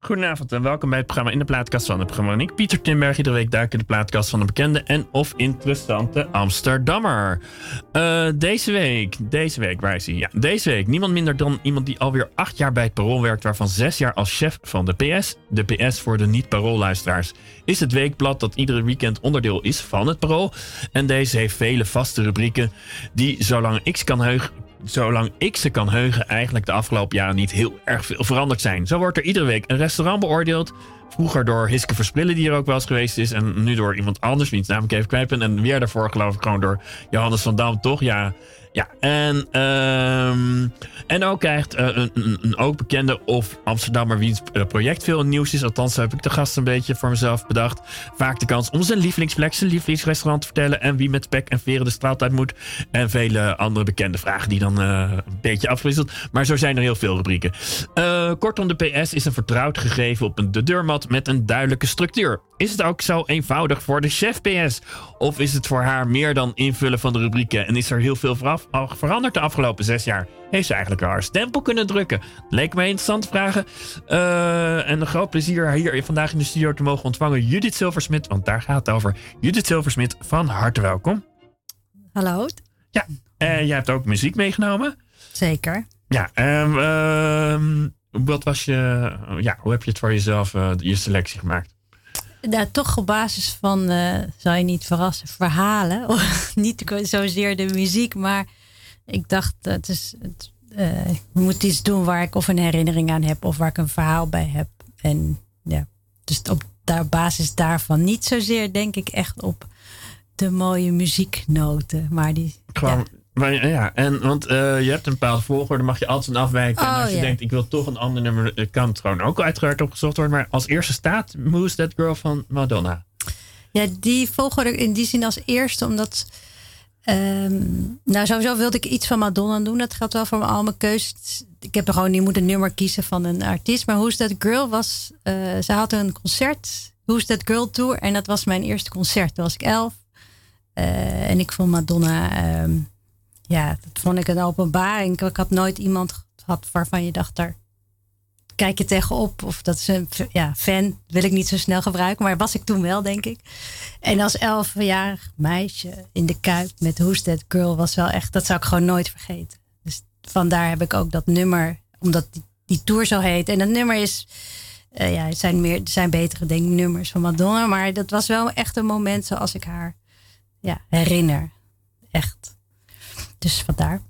Goedenavond en welkom bij het programma In de Plaatkast van het programma. Ik, Pieter Timberg, iedere week duik in de plaatkast van een bekende en of interessante Amsterdammer. Uh, deze week, deze week, waar is hij? Ja, deze week niemand minder dan iemand die alweer acht jaar bij het Parool werkt, waarvan zes jaar als chef van de PS. De PS voor de niet-paroolluisteraars is het weekblad dat iedere weekend onderdeel is van het Parool. En deze heeft vele vaste rubrieken die, zolang X kan heugen, zolang ik ze kan heugen, eigenlijk de afgelopen jaren niet heel erg veel veranderd zijn. Zo wordt er iedere week een restaurant beoordeeld. Vroeger door Hiske Versprillen, die er ook wel eens geweest is. En nu door iemand anders, wiens naam ik even kwijt ben. En weer daarvoor geloof ik gewoon door Johannes van Dam, toch? Ja, ja, en, um, en ook krijgt uh, een, ook bekende of Amsterdammer wiens uh, project veel nieuws is. Althans, heb ik de gast een beetje voor mezelf bedacht. Vaak de kans om zijn lievelingsplek, zijn lievelingsrestaurant te vertellen. En wie met spek en veren de straat uit moet. En vele andere bekende vragen die dan uh, een beetje afwisselt. Maar zo zijn er heel veel rubrieken. kortom, de PS is een vertrouwd gegeven op een de deurmat met een duidelijke structuur. Is het ook zo eenvoudig voor de chef PS? Of is het voor haar meer dan invullen van de rubrieken en is er heel veel veranderd de afgelopen zes jaar? Heeft ze eigenlijk haar stempel kunnen drukken? Leek mij interessante vragen. Uh, en een groot plezier hier vandaag in de studio te mogen ontvangen Judith Silversmit, want daar gaat het over. Judith Silversmit, van harte welkom. Hallo. Ja, uh, jij hebt ook muziek meegenomen. Zeker. Ja, um, wat was je, ja, hoe heb je het voor jezelf, uh, je selectie gemaakt? Nou, toch op basis van, uh, zal je niet verrassen, verhalen. niet zozeer de muziek, maar ik dacht, het is, het, uh, ik moet iets doen waar ik of een herinnering aan heb of waar ik een verhaal bij heb. En ja, dus op daar, basis daarvan niet zozeer denk ik echt op de mooie muzieknoten, maar die. Maar, ja, en, want uh, je hebt een bepaalde volgorde, mag je altijd een afwijken. Oh, en als je denkt, ik wil toch een ander nummer, kan het gewoon ook uiteraard opgezocht worden. Maar als eerste staat Who's That Girl van Madonna. Ja, die volgorde in die zin als eerste, omdat... Um, nou, sowieso wilde ik iets van Madonna doen. Dat geldt wel voor al mijn keuzes. Ik heb er gewoon, niet moeten nummer kiezen van een artiest. Maar Who's That Girl was... Uh, ze had een concert, Who's That Girl Tour. En dat was mijn eerste concert. Toen was ik elf. Uh, en ik vond Madonna... Um, ja, dat vond ik een openbaring. Ik had nooit iemand gehad waarvan je dacht, daar kijk je tegenop. Of dat is een ja, fan, wil ik niet zo snel gebruiken. Maar was ik toen wel, denk ik. En als elfjarig meisje in de Kuip met Who's That Girl was wel echt, dat zou ik gewoon nooit vergeten. Dus vandaar heb ik ook dat nummer, omdat die, tour zo heet. En dat nummer is, uh, ja, het zijn, meer, zijn betere denk ik, nummers van Madonna. Maar dat was wel echt een moment zoals ik haar ja, herinner. Echt. Dus vandaar.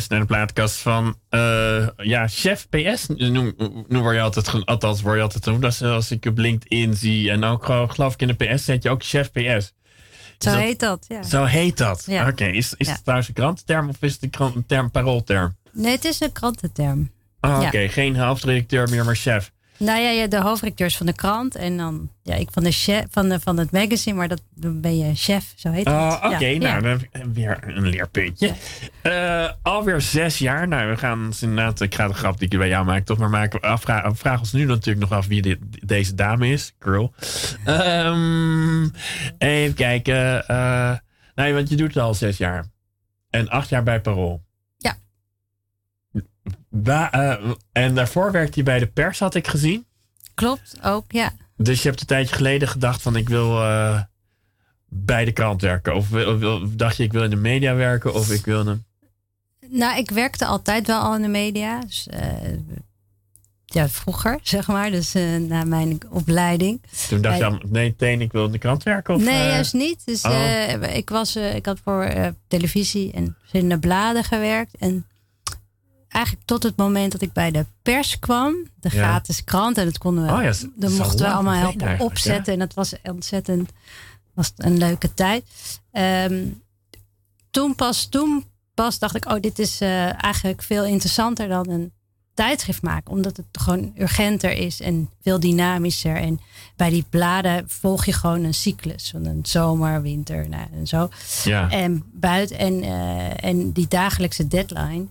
Luistert naar de plaatkast van uh, ja, Chef PS. Noem, noem word je altijd, althans word je altijd genoemd. Als, als ik op LinkedIn zie en ook geloof ik in de PS zet je ook Chef PS. Zo heet dat, ja. Zo heet dat. Ja. Oké, is, is het trouwens een krantenterm of is het een term, paroolterm? Nee, het is een krantenterm. Oh, Oké, geen hoofdredacteur meer, maar chef. Nou ja, de hoofdredacteurs van de krant en dan ja, ik van, de chef, van, de, van het magazine, maar dat, dan ben je chef, zo heet het. Oh, oké, nou dan weer een leerpuntje. Ja. Uh, alweer zes jaar. Nou, we gaan inderdaad, ik ga de grap die ik bij jou maak toch maar maken. Afvragen, vraag ons nu natuurlijk nog af wie dit, deze dame is, girl. Um, even kijken. Uh, nou, want je doet het al zes jaar. En acht jaar bij Parool. Uh, en daarvoor werkte je bij de pers, had ik gezien. Klopt, ook, ja. Dus je hebt een tijdje geleden gedacht van ik wil uh, bij de krant werken. Of, dacht je ik wil in de media werken of ik wilde... Nou, ik werkte altijd wel al in de media. Dus, uh, ja, vroeger, zeg maar. Dus na mijn opleiding. Toen dacht je nee, meteen ik wil in de krant werken? Of, nee, juist niet. Dus oh. ik, was, ik had voor televisie en verschillende bladen gewerkt. En eigenlijk tot het moment dat ik bij de pers kwam, de gratis krant, en dat konden we, oh ja, mochten we allemaal helpen opzetten. En dat was ontzettend, was een leuke tijd. Ehm, toen pas, toen pas dacht ik, oh, dit is uh, eigenlijk veel interessanter dan een tijdschrift maken, omdat het gewoon urgenter is en veel dynamischer. En bij die bladen volg je gewoon een cyclus van een zomer, winter nou, en zo. Ja. En buiten en, uh, en die dagelijkse deadline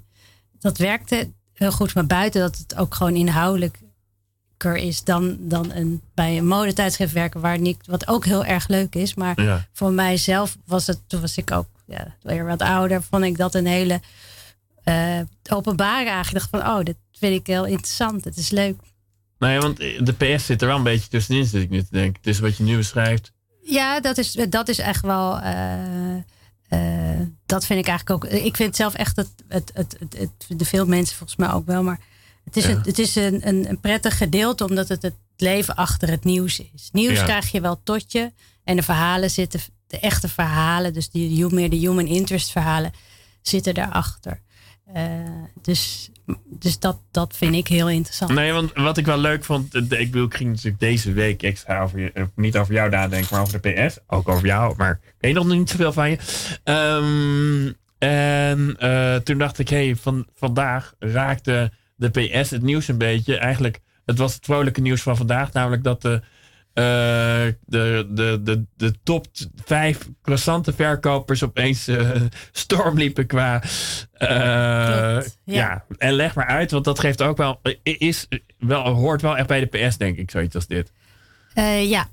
dat werkte heel goed. Maar buiten dat het ook gewoon inhoudelijker is dan, dan een, bij een modetijdschrift werken, waar niet, wat ook heel erg leuk is. Maar voor mijzelf was het, toen was ik ook ja, weer wat ouder, vond ik dat een hele uh, openbare eigenlijk. van, oh, dit vind ik heel interessant. Het is leuk. Nou ja, want de PS zit er wel een beetje tussenin, zit ik nu te denken. Het is wat je nu beschrijft. Ja, dat is, dat is echt wel. Uh, uh, dat vind ik eigenlijk ook. Ik vind zelf echt het, het, het, het, de veel mensen volgens mij ook wel. Maar het is, het, het is een, een, een, prettig gedeelte omdat het het leven achter het nieuws is. Nieuws krijg je wel tot je. En de verhalen zitten, de echte verhalen, dus die, meer de human interest verhalen, zitten daarachter. Uh, dus dus dat, dat vind ik heel interessant. Nee, want wat ik wel leuk vond, ik bedoel, ik ging natuurlijk deze week extra over je, eh, niet over jou nadenken, maar over de PS. Ook over jou, maar ik weet nog niet zoveel van je. Um, en uh, toen dacht ik, hé, hey, van, vandaag raakte de PS het nieuws een beetje. Eigenlijk, het was het vrolijke nieuws van vandaag, namelijk dat de de, de, de, de top vijf verkopers opeens uh, storm liepen qua. Uh, ja. ja. en leg maar uit, want dat geeft ook wel. Is wel hoort wel echt bij de PS, denk ik, zoiets als dit. ja,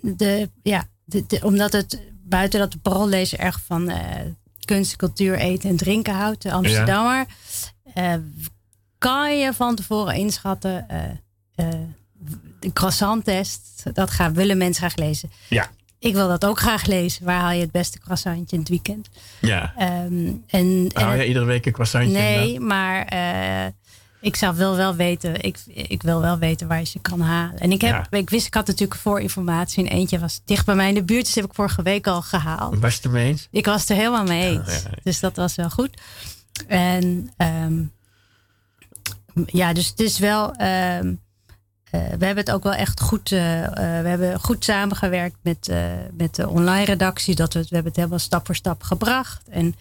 de, ja de, omdat het buiten dat de paroollezer erg van kunst, cultuur, eten en drinken houdt, de Amsterdammer, kan je van tevoren inschatten de croissant-test, dat gaan, willen mensen graag lezen. Ja. Ik wil dat ook graag lezen. Waar haal je het beste croissantje in het weekend? Ja. Um, en, haal je iedere week een croissantje? Nee, maar uh, ik zou wel, wel weten. Ik, ik wil wel weten waar je ze kan halen. En ik, heb, ik wist, ik had natuurlijk voorinformatie. En eentje was dicht bij mij in de buurt. Dus heb ik vorige week al gehaald. Was je het ermee eens? Ik was het er helemaal mee eens. Dus dat was wel goed. En um, ja, dus het is wel. Um, uh, we hebben het ook wel echt goed, uh, uh, we hebben goed samengewerkt met, met de online redactie. Dat we, we hebben het helemaal stap voor stap gebracht. En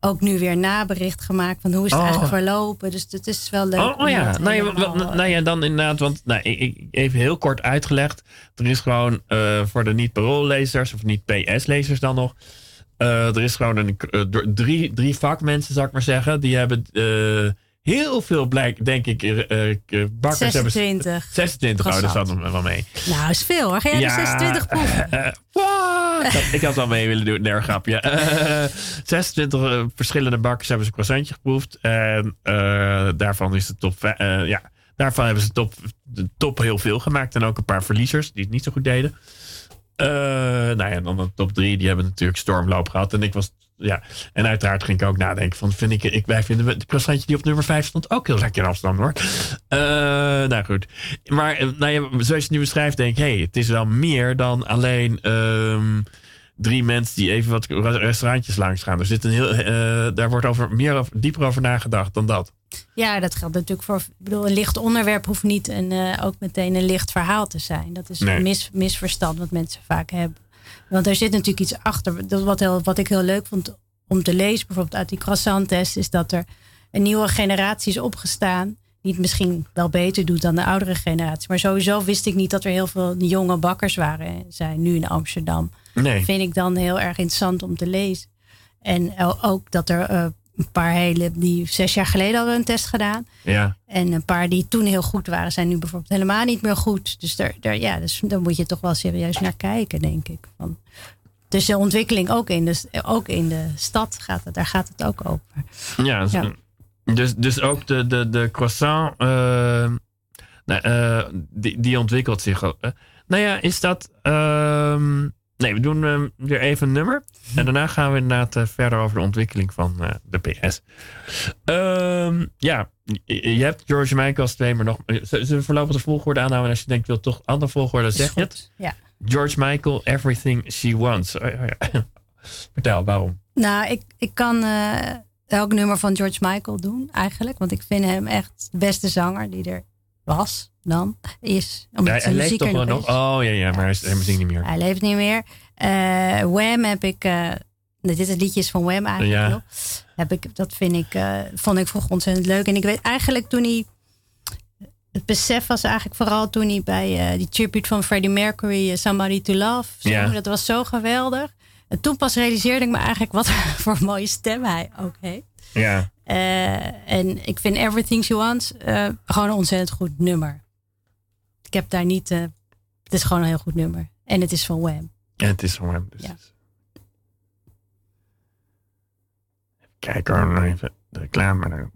ook nu weer nabericht gemaakt van hoe is het oh. eigenlijk verlopen. Dus het is wel leuk. Oh, oh ja. Nou ja, nou ja, dan inderdaad, want nou, ik, even heel kort uitgelegd. Er is gewoon voor de niet-paroollezers of niet-PS-lezers dan nog. er is gewoon een, drie, drie vakmensen, zou ik maar zeggen. Die hebben heel veel blijk, denk ik, uh, uh, bakkers 26. hebben. 26. Oh, dat zat er wel mee. Nou, is veel hoor. Ga jij ja, 26 proeven? Uh, ik had wel mee willen doen. Nee, grapje. 26 verschillende bakkers hebben ze een croissantje geproefd. En daarvan is de top... ja, daarvan hebben ze top, de top heel veel gemaakt. En ook een paar verliezers die het niet zo goed deden. Nou ja, dan de top 3. Die hebben natuurlijk stormloop gehad. En ik was ja, en uiteraard ging ik ook nadenken van, vind ik, ik wij vinden het croissantje die op nummer 5 stond ook heel lekker in Amsterdam hoor. Uh, nou goed. Maar nou ja, zoals je het nu beschrijft, denk ik, hey, het is wel meer dan alleen um, drie mensen die even wat restaurantjes langs gaan. Er zit een heel, eh, daar wordt over, meer over, dieper over nagedacht dan dat. Ja, dat geldt natuurlijk voor. Ik bedoel, een licht onderwerp hoeft niet een, uh, ook meteen een licht verhaal te zijn. Dat is een mis, misverstand wat mensen vaak hebben. Want er zit natuurlijk iets achter. Dat wat, heel, wat ik heel leuk vond om te lezen, bijvoorbeeld uit die croissant-test, is dat er een nieuwe generatie is opgestaan. Die het misschien wel beter doet dan de oudere generatie. Maar sowieso wist ik niet dat er heel veel jonge bakkers waren. Zijn nu in Amsterdam. Nee. Vind ik dan heel erg interessant om te lezen. En ook dat er uh, een paar hele die zes jaar geleden hadden een test gedaan. Ja. En een paar die toen heel goed waren, zijn nu bijvoorbeeld helemaal niet meer goed. Dus daar, daar, ja, dus daar moet je toch wel serieus naar kijken, denk ik. Van, dus de ontwikkeling ook in de, ook in de stad gaat het, daar gaat het ook over. Ja, dus, ja. dus, dus ook de, de, de croissant, uh, uh, die, die ontwikkelt zich. Uh, nou ja, is dat. Ehm, Nee, we doen um, weer even een nummer. En daarna gaan we inderdaad uh, verder over de ontwikkeling van uh, de PS. Um, ja, je hebt George Michael als twee, maar nog. Zullen we voorlopig de volgorde aanhouden? Als je denkt, wil toch andere volgorde, zeg je het? Ja. George Michael, Everything She Wants. Oh, oh, ja. Vertel, waarom? Nou, ik, ik kan uh, elk nummer van George Michael doen, eigenlijk. Want ik vind hem echt de beste zanger die er was dan is. Omdat ja, hij leeft toch wel nog? Oh ja, ja, maar hij, hij zingt niet meer. Hij leeft niet meer. Uh, Wham heb ik. Uh, dit is het liedjes van Wham eigenlijk ja. nog. Heb ik, dat vind ik, uh, vond ik vroeger ontzettend leuk. En ik weet eigenlijk toen hij. Het besef was eigenlijk vooral toen hij bij die tribute van Freddie Mercury, Somebody to Love, ja. dat was zo geweldig. En toen pas realiseerde ik me eigenlijk wat voor mooie stem hij ook heeft. Ja. En ik vind Everything She Wants gewoon een ontzettend goed nummer. Ik heb daar niet. Uh, het is gewoon een heel goed nummer. En het is van Wham. En het is van Wham. Dus ja. Kijk hoor, even de reclame.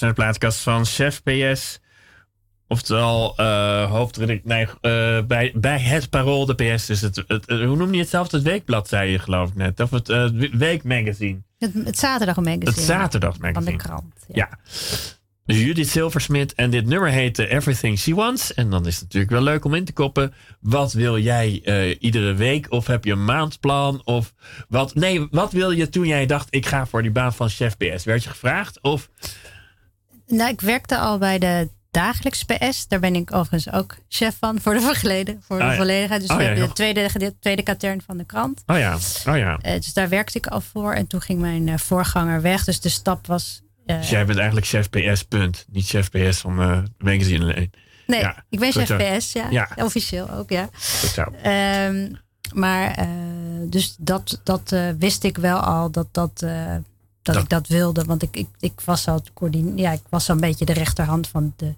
Luistert naar de plaatkast van Chef PS. Oftewel, uh, hoofdredacteur. Nee, uh, bij, bij het Parool, de PS. Dus het, het, hoe noem je het zelf? Het weekblad, zei je geloof ik net. Of het uh, weekmagazine. Het, het zaterdagmagazine. Het zaterdagmagazine. Van de krant. Ja. ja. Dus Judith Silversmith. En dit nummer heette Everything She Wants. En dan is het natuurlijk wel leuk om in te koppen. Wat wil jij uh, iedere week? Of heb je een maandplan? Of wat? Nee, wat wil je toen jij dacht: ik ga voor die baan van chef PS? Werd je gevraagd? Of nou, ik werkte al bij de dagelijks PS. Daar ben ik overigens ook chef van voor de verleden, voor de oh, volledigheid. Dus oh, ja, de tweede, de tweede katern van de krant. Oh ja, oh ja. Uh, dus daar werkte ik al voor. En toen ging mijn uh, voorganger weg. Dus de stap was... Uh, dus jij bent eigenlijk chef PS, punt. Niet chef PS van uh, magazine alleen. Nee, ja, ik ben chef PS, ja. Officieel ook, ja. Um, maar dus dat, dat wist ik wel al, dat dat dat, ik dat wilde. Want ik, ik, ik was al ja, ik was al een beetje de rechterhand van de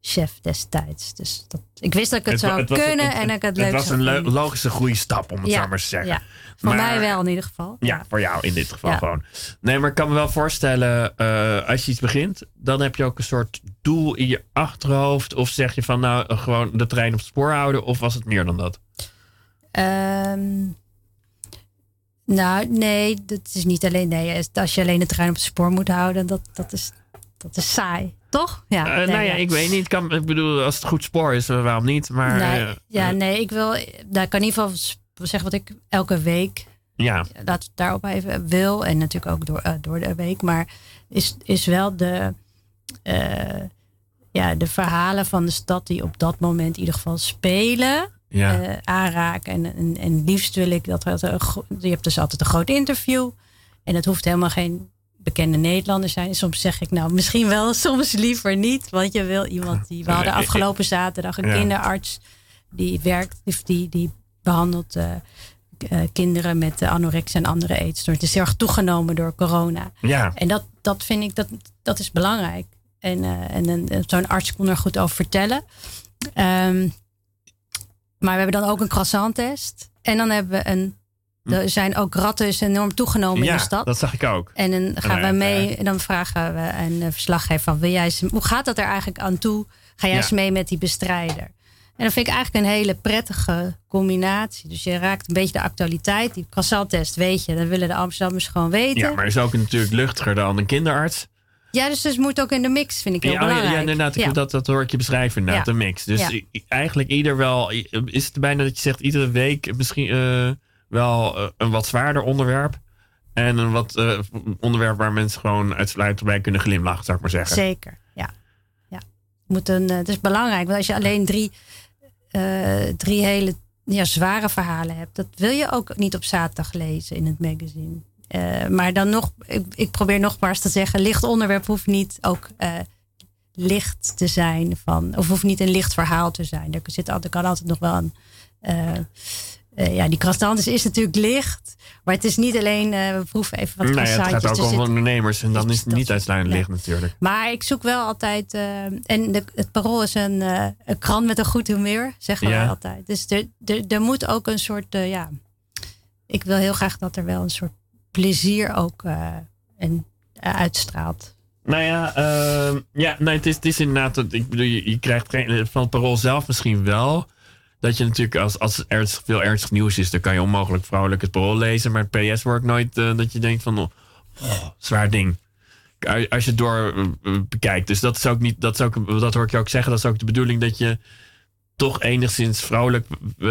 chef destijds. Dus dat, ik wist dat ik het, zou kunnen en ik het leuk Het was een logische goede stap, om het zo maar te zeggen. Ja, voor mij wel in ieder geval. Ja, voor jou in dit geval gewoon. Nee, maar ik kan me wel voorstellen, uh, als je iets begint, dan heb je ook een soort doel in je achterhoofd. Of zeg je van nou, gewoon de trein op het spoor houden, of was het meer dan dat? Um, nou, nee, dat is niet alleen. Nee, als je alleen de trein op het spoor moet houden, dat, dat, is, dat is saai. Toch? Ja, uh, nou ja, ik weet niet. Kan, ik bedoel, als het goed spoor is, uh, waarom niet? Maar, nee, uh, ja, nee, ik wil. Daar kan in ieder geval zeggen wat ik elke week. Ja. Dat daarop even wil. En natuurlijk ook door, door de week. Maar is, is wel de. ja, de verhalen van de stad die op dat moment in ieder geval spelen ja. uh, aanraken. En, en, en, liefst wil ik dat. Je hebt dus altijd een groot interview. En het hoeft helemaal geen bekende Nederlander zijn. Soms zeg ik nou misschien wel, soms liever niet. Want je wil iemand die. We hadden afgelopen zaterdag een kinderarts die werkt, die, die behandelt. Uh, uh, kinderen met anorexia en andere eetstoornissen. Het is heel erg toegenomen door corona. Ja. En dat, dat vind ik, dat, dat is belangrijk. En, uh, en zo'n arts kon er goed over vertellen. Um, maar we hebben dan ook een croissant-test. En dan hebben we een. Hm. Er zijn ook ratten enorm toegenomen in de stad. Dat zag ik ook. En dan gaan we mee en dan vragen we een verslaggever van wil jij hoe gaat dat er eigenlijk aan toe? Ga jij eens mee met die bestrijder? En dat vind ik eigenlijk een hele prettige combinatie. Dus je raakt een beetje de actualiteit. Die croissant-test weet je, dan willen de Amsterdammers gewoon weten. Ja, maar is ook natuurlijk luchtiger dan een kinderarts. Ja, dus het moet ook in de mix, vind ik heel ja, belangrijk. Ja, inderdaad. Ja. Dat, dat hoor ik je beschrijven, inderdaad, de mix. Dus eigenlijk ieder wel... Is het bijna dat je zegt, iedere week misschien uh, wel uh, een wat zwaarder onderwerp. En een wat uh, onderwerp waar mensen gewoon uitsluitend bij kunnen glimlachen, zou ik maar zeggen. Zeker, ja. ja. Moet een, het is belangrijk, want als je alleen drie, drie hele ja, zware verhalen hebt... dat wil je ook niet op zaterdag lezen in het magazine. Uh, maar dan nog, ik, ik, probeer nogmaals te zeggen, licht onderwerp hoeft niet ook uh, licht te zijn van, of hoeft niet een licht verhaal te zijn. Er, zit altijd, er kan altijd nog wel een, uh, ja, die krastantes is natuurlijk licht, maar het is niet alleen, we proeven even wat nee, Het gaat ook om ondernemers en dan is het niet uitsluitend licht natuurlijk. Maar ik zoek wel altijd, en de, het parool is een, een krant met een goed humeur, zeggen we altijd. Dus er, er, er moet ook een soort, ja, ik wil heel graag dat er wel een soort plezier ook uh, en, uh, uitstraalt. Nou ja, uh, ja nee, het, is, het is inderdaad. Ik bedoel, je, je krijgt geen, van het parool zelf misschien wel. dat je natuurlijk als, als er veel ernstig nieuws is, dan kan je onmogelijk vrouwelijk het parool lezen. Maar het PS wordt nooit dat je denkt van, oh, zwaar ding. Als je het door bekijkt. Dus dat is ook niet, dat, is ook, dat hoor ik je ook zeggen, dat is ook de bedoeling dat je toch enigszins vrouwelijk uh,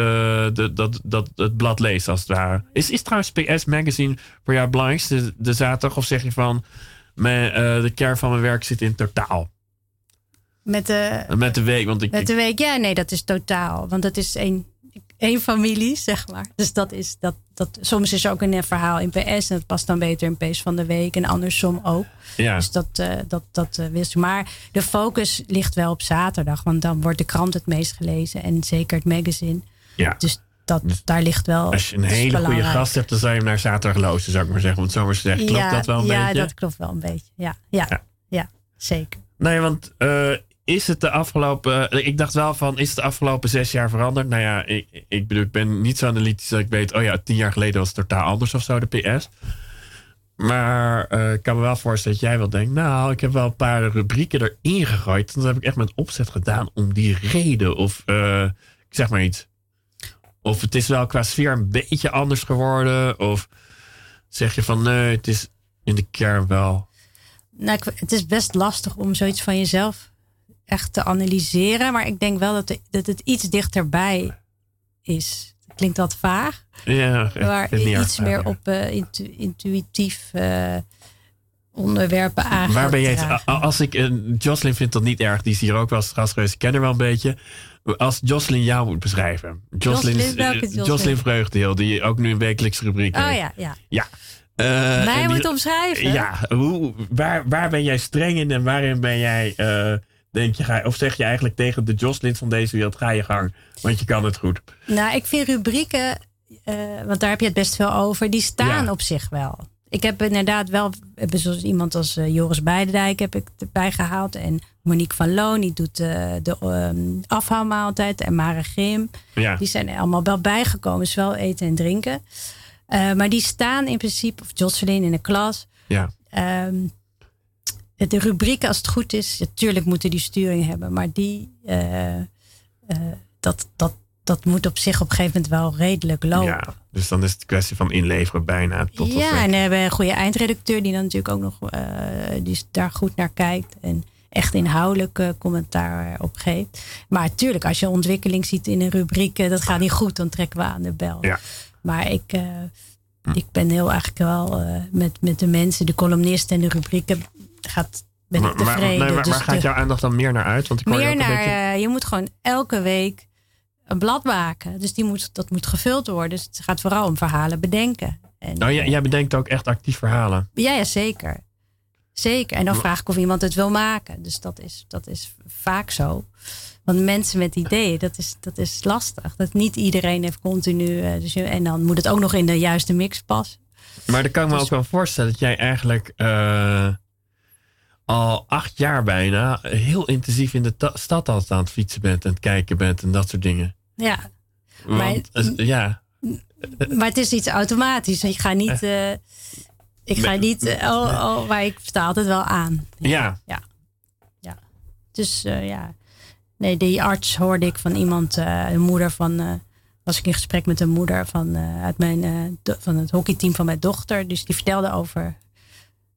de, dat, dat, het blad leest, als het ware. Is, is trouwens PS Magazine voor jou belangrijkste de, zaterdag? Of zeg je van, mijn, uh, de kern van mijn werk zit in totaal? Met de, met de week. Want ik, met de week, ja, nee, dat is totaal. Want dat is één, één familie, zeg maar. Dus dat is dat, dat. Soms is er ook een verhaal in PS en dat past dan beter in PS van de week en andersom ook. Ja. Dus dat, uh, dat, dat uh, wist Maar de focus ligt wel op zaterdag, want dan wordt de krant het meest gelezen en zeker het magazine. Ja. Dus dat, dus daar ligt wel. Als je een hele goede gast hebt, dan zou je hem naar zaterdag lozen, zou ik maar zeggen. Want zo maar zeggen, klopt ja, dat wel een ja, beetje? Ja, dat klopt wel een beetje. Ja, ja, ja. ja zeker. Nee, want uh, is het de afgelopen. Ik dacht wel van, is het de afgelopen zes jaar veranderd? Nou ja, ik, ik bedoel, ik ben niet zo analytisch dat ik weet, oh ja, tien jaar geleden was het totaal anders of zo, de PS. Maar uh, ik kan me wel voorstellen dat jij wel denkt, nou, ik heb wel een paar rubrieken erin gegooid. Dat heb ik echt met opzet gedaan om die reden. Of ik zeg maar iets. Of het is wel qua sfeer een beetje anders geworden. Of zeg je van nee, het is in de kern wel. Nou, het is best lastig om zoiets van jezelf echt te analyseren. Maar ik denk wel dat, de, dat het iets dichterbij is. klinkt wat vaag. Ja, waar iets meer op uh, intu, intuïtief uh, onderwerpen aan. Waar ben jij het, als ik, uh, Jocelyn vindt dat niet erg, die is hier ook wel eens gast geweest, ik ken haar wel een beetje. Als Jocelyn jou moet beschrijven. Jocelyn, Jocelyn, Jocelyn Vreugdeel, die ook nu een wekelijkse rubriek Oh ja, ja. Ja. Mij moet omschrijven. Ja, hoe, waar, waar ben jij streng in en waarin ben jij denk je, of zeg je eigenlijk tegen de Jocelyn van deze wereld, ga je gang, want je kan het goed. Nou, ik vind rubrieken, uh, want daar heb je het best veel over, die staan op zich wel. Ik heb inderdaad wel, zoals iemand als uh, Joris Beidendijk heb ik erbij gehaald. En Monique van Loon, die doet uh, de um, afhaalmaaltijd. En Mare Grim. Ja. Die zijn er allemaal wel bijgekomen. Dus wel eten en drinken. Maar die staan in principe, of Jocelyn in de klas. Ja. Um, de rubrieken, als het goed is, natuurlijk moeten die sturing hebben, maar die, uh, uh, dat, dat, dat moet op zich op een gegeven moment wel redelijk lopen. Ja, dus dan is het kwestie van inleveren bijna. Tot ja, en we hebben een goede eindredacteur die dan natuurlijk ook nog uh, die daar goed naar kijkt en echt inhoudelijk commentaar op geeft. Maar natuurlijk, als je ontwikkeling ziet in een rubriek, dat gaat niet goed, dan trekken we aan de bel. Ja. Maar ik, hm. ik ben heel eigenlijk wel met, met de mensen, de columnisten en de rubrieken gaat, ben ik tevreden. Maar, waar, dus gaat jouw aandacht dan meer naar uit? Want ik meer je naar, beetje... uh, je moet gewoon elke week een blad maken. Dus die moet, dat moet gevuld worden. Dus het gaat vooral om verhalen bedenken. En, nou, jij, jij bedenkt ook echt actief verhalen? Ja, ja zeker. Zeker. En dan vraag ik of iemand het wil maken. Dus dat is, dat is vaak zo. Want mensen met ideeën, dat is, dat is lastig. Dat niet iedereen heeft continu. Uh, dus, en dan moet het ook nog in de juiste mix passen. Maar dan kan ik me dus, ook wel voorstellen dat jij eigenlijk uh, al acht jaar bijna heel intensief in de stad altijd aan het fietsen bent en het kijken bent en dat soort dingen. Ja. Want, maar, ja. Maar het is iets automatisch. Ik ga niet. Uh, ik ga niet. Oh, oh, maar ik sta altijd wel aan. Ja. Ja. ja. Dus uh, ja. Nee, die arts hoorde ik van iemand, de moeder van. was ik in gesprek met een moeder van, uit mijn, van het hockeyteam van mijn dochter. Dus die vertelde over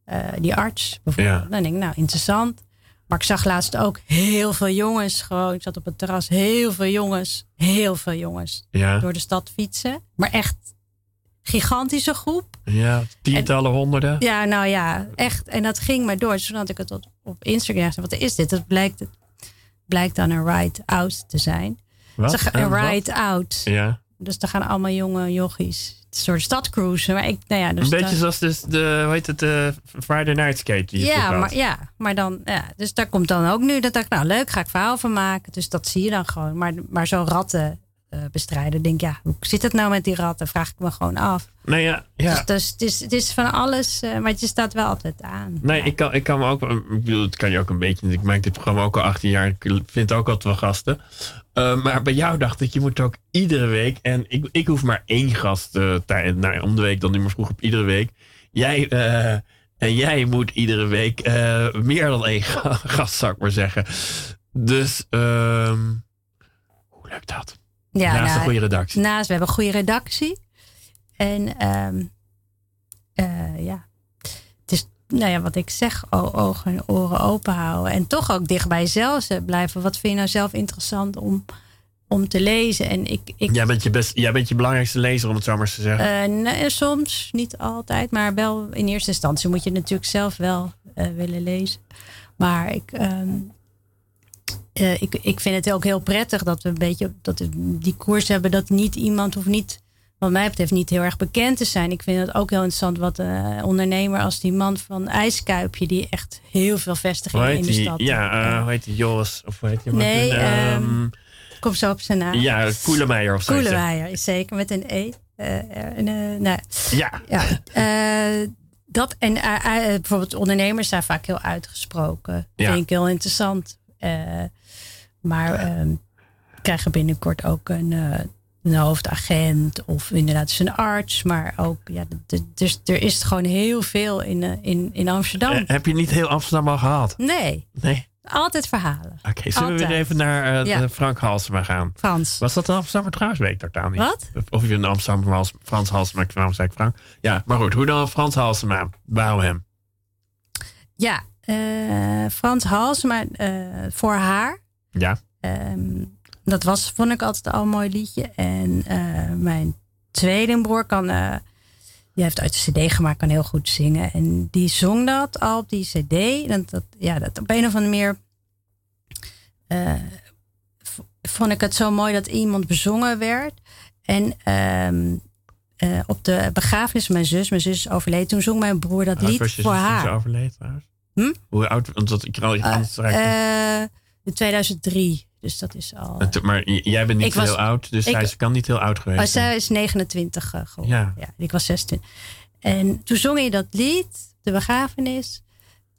uh, die arts bijvoorbeeld. Dan denk ik, nou, interessant. Maar ik zag laatst ook heel veel jongens gewoon. Ik zat op het terras, heel veel jongens, heel veel jongens ja. door de stad fietsen. Maar echt gigantische groep. Ja, tientallen, en, honderden. Ja, nou ja, echt. En dat ging maar door. Dus toen had ik het op, op Instagram gezegd. Wat is dit? Dat blijkt, blijkt dan een ride-out te zijn. Wat? Een ride-out. Ja. Dus daar gaan allemaal jonge jochies soort stadcruise. Maar ik, nou ja, dus een beetje zoals dus de, hoe heet het, de Friday Night Skate. ja, maar, ja, maar dan, ja, dus daar komt dan ook nu dat ik, nou leuk, ga ik verhaal van maken. Dus dat zie je dan gewoon. Maar, maar zo'n ratten bestrijden, denk ja, hoe zit het nou met die ratten? Vraag ik me gewoon af. Nee, ja, ja. Dus, dus het, is, het is van alles, uh, maar je staat wel altijd aan. Nee, ja. ik, kan, ik kan me ook, ik bedoel, het kan je ook een beetje, ik maak dit programma ook al 18 jaar, ik vind ook altijd wel gasten. Uh, maar bij jou dacht ik, je moet ook iedere week. En ik, ik hoef maar één gast uh, tijd, nou, om de week, dan nu maar vroeg op iedere week. Jij, uh, en jij moet iedere week meer dan één gast, zou ik maar zeggen. Dus, um, hoe lukt dat? Ja, naast nou, een goede redactie. Naast, we hebben een goede redactie. En um, uh, ja, het is, nou ja, wat ik zeg, ogen en oren open houden. En toch ook dicht bij jezelf blijven. Wat vind je nou zelf interessant om, om te lezen? En ik, ik, jij, bent je best, jij bent je belangrijkste lezer, om het zo maar eens te zeggen. Uh, nee, soms, niet altijd. Maar wel in eerste instantie moet je natuurlijk zelf wel uh, willen lezen. Maar ik, um, uh, ik, ik vind het ook heel prettig dat we een beetje dat we die koers hebben. Dat niet iemand hoeft niet wat mij betreft niet heel erg bekend te zijn. Ik vind het ook heel interessant wat een uh, ondernemer als die man van IJskuipje, die echt heel veel vestigingen in de stad Ja, uh, hoe heet die Joris? Of hoe heet die? Nee, um, kom zo op zijn naam. Ja, Koelemeijer of zo. Koelemeijer, zeker, met een E. Uh, nou, ja. ja dat en bijvoorbeeld ondernemers zijn vaak heel uitgesproken. Ja. Vind ik heel interessant. Maar uh, krijgen binnenkort ook een een hoofdagent of inderdaad zijn arts. Maar ook, ja, dus er is gewoon heel veel in, eh, in, in Amsterdam. Eh, heb je niet heel Amsterdam al gehad? Nee. Nee. Altijd verhalen. Oké, zullen we weer even naar Frank Halsema gaan? Frans. Was dat een Amsterdammer trouwens? Weet ik dat daar niet. Wat? Of je een Amsterdammer was, Frans Halsema, waarom zei ik Frank? Ja, maar goed, hoe dan Frans Halsema? Waarom hem? Ja, Frans Halsema voor haar. Ja. Um, dat was, vond ik altijd al een mooi liedje. En uh, mijn tweelingbroer kan, uh, die heeft uit de cd gemaakt, kan heel goed zingen. En die zong dat al op die cd. Dat, dat, ja, dat op een of andere manier uh, vond ik het zo mooi dat iemand bezongen werd. En um, op de begrafenis van mijn zus, mijn zus overleed, toen zong mijn broer dat lied voor haar. Hoe overleed trouwens? Hm? Hoe oud? Want ik kan iets In 2003. Dus dat is al. maar jij bent niet heel oud, dus ik, zij kan niet heel oud geweest oh, Zij is 29 uh, geworden. Ja. ja. Ik was 26. En toen zong je dat lied, de begrafenis.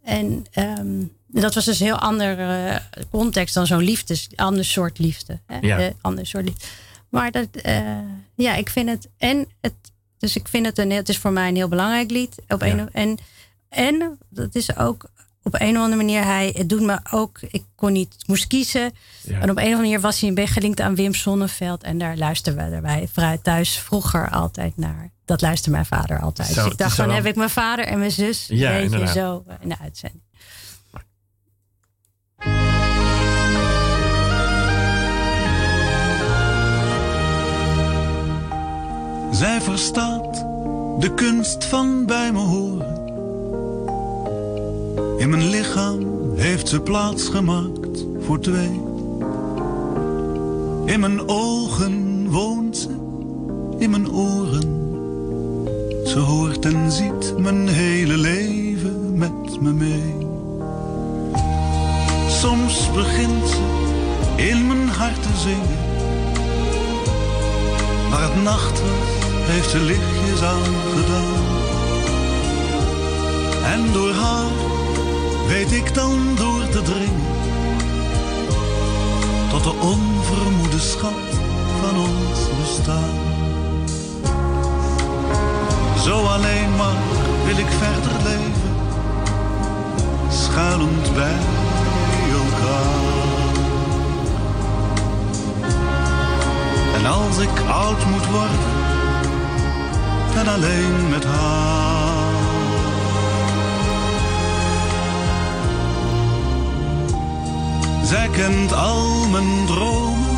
En um, dat was dus een heel andere uh, context dan zo'n liefdes, ander soort liefde. Hè? Ja. Uh, ander soort liefde. Maar dat, uh, ja, ik vind het. En het. Dus ik vind het een. Het is voor mij een heel belangrijk lied. Op ja. een, en, en dat is ook op een of andere manier, hij, het doet me ook, ik kon niet, moest kiezen. En op een of andere manier was hij een beetje gelinkt aan Wim Sonneveld. En daar luisterden wij thuis vroeger altijd naar. Dat luisterde mijn vader altijd. Zo, dus ik dacht, dan heb ik mijn vader en mijn zus ja, een beetje zo in de uitzending. Zij verstaat de kunst van bij me horen in mijn lichaam heeft ze plaats gemaakt voor twee. In mijn ogen woont ze, in mijn oren. Ze hoort en ziet mijn hele leven met me mee. Soms begint ze in mijn hart te zingen. Maar het nacht heeft ze lichtjes aangedaan. En door haar weet ik dan door te dringen tot de onvermoede schat van ons bestaan. Zo alleen maar wil ik verder leven, schuilend bij elkaar. En als ik oud moet worden, dan alleen met haar. Zij kent al mijn dromen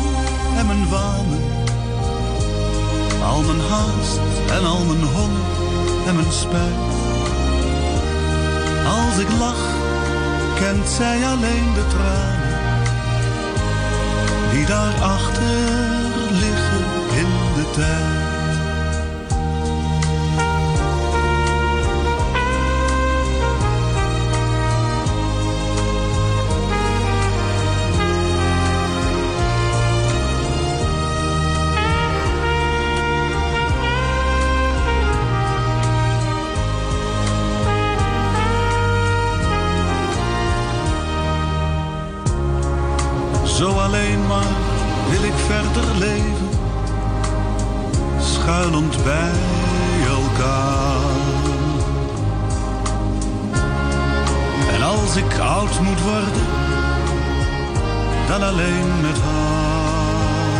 en mijn wanen. Al mijn haast en al mijn honger en mijn spijt. Als ik lach, kent zij alleen de tranen. Die daarachter liggen in de tijd. als ik oud moet worden, dan alleen met haar.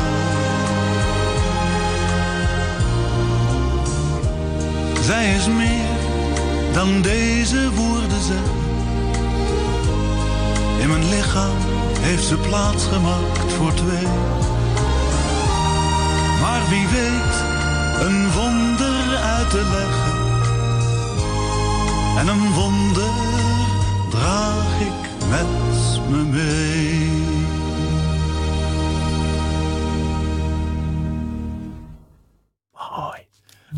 Zij is meer dan deze woorden zijn. In mijn lichaam heeft ze plaats gemaakt voor twee. Maar wie weet een wonder uit te leggen en een wonder draag ik met me mee. Mooi.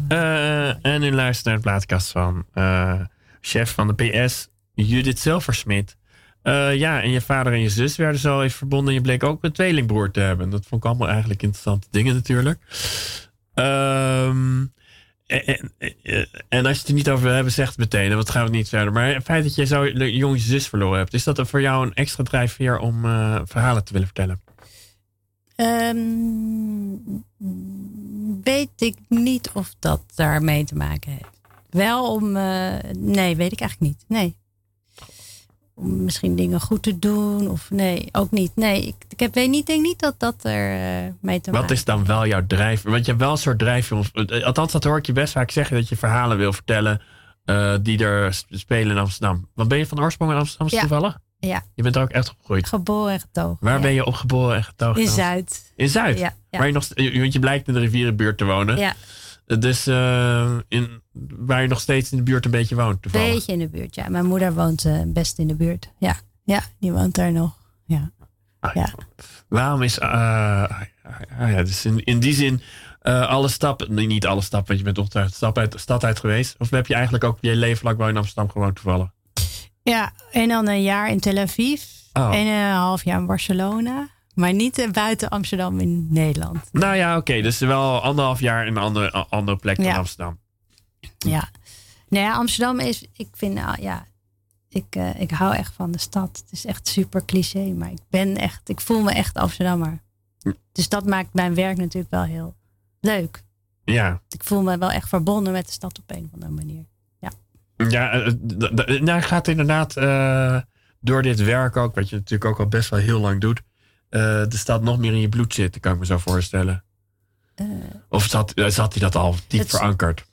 Eh, en u luistert naar de plaatkast van eh, chef van de PS, Judith Silversmit. Eh, ja, en je vader en je zus werden zo even verbonden. En je bleek ook een tweelingbroer te hebben. Dat vond ik allemaal eigenlijk interessante dingen natuurlijk. Ehm, en, en, en als je het er niet over wil hebben, zeg het meteen. Want gaan we niet verder. Maar het feit dat je zo een jonge zus verloren hebt, is dat voor jou een extra drijfveer om eh, verhalen te willen vertellen? Ehm, weet ik niet of dat daarmee te maken heeft. Wel om. eh, nee, weet ik eigenlijk niet. Nee. Om misschien dingen goed te doen of nee, ook niet. Nee, ik, ik heb, weet niet, denk niet dat dat er eh, mee te Wat maken is dan wel jouw drijfveer? Want je hebt wel een soort om- eh, Althans, dat hoor ik je best vaak zeggen. Dat je verhalen wil vertellen eh, die er spelen in Amsterdam. Want ben je van oorsprong in Amsterdam Ja. toevallig? Ja, Je bent er ook echt opgegroeid. geboren en getogen. Waar ja. ben je opgeboren en getogen? In? Zuid. In Zuid? Ja, ja. Waar je nog, want je blijkt in de rivierenbuurt te wonen. Ja, Dus eh, in, waar je nog steeds in de buurt een beetje woont een beetje in de buurt. Ja, mijn moeder woont eh, best in de buurt. Ja, ja, die woont daar nog. Ja. Ah, Ja. Waarom is... eh, ah, ja, dus in, in die zin... eh, alle stappen, nee, niet alle stappen, want je bent toch de stap uit, stad uit geweest. Of heb je eigenlijk ook je leven lang wel in Amsterdam gewoond toevallig? ja, en dan een jaar in Tel Aviv. Oh. En een half jaar in Barcelona. Maar niet buiten Amsterdam in Nederland. Nou ja, oké. dus wel anderhalf jaar in een andere, andere plek dan Ja. Amsterdam. Ja. Nou ja, Amsterdam is, ik vind, nou ja, ik, eh, ik hou echt van de stad. Het is echt super cliché, maar ik ben echt, ik voel me echt Amsterdammer. Hm. Dus dat maakt mijn werk natuurlijk wel heel leuk. Ja. Ik voel me wel echt verbonden met de stad op een of andere manier. Ja, eh, d- d- nou gaat inderdaad eh, door dit werk ook, wat je natuurlijk ook al best wel heel lang doet, eh, de stad nog meer in je bloed zitten, kan ik me zo voorstellen. Eh, Of zat, eh, zat hij dat al diep Het- verankerd?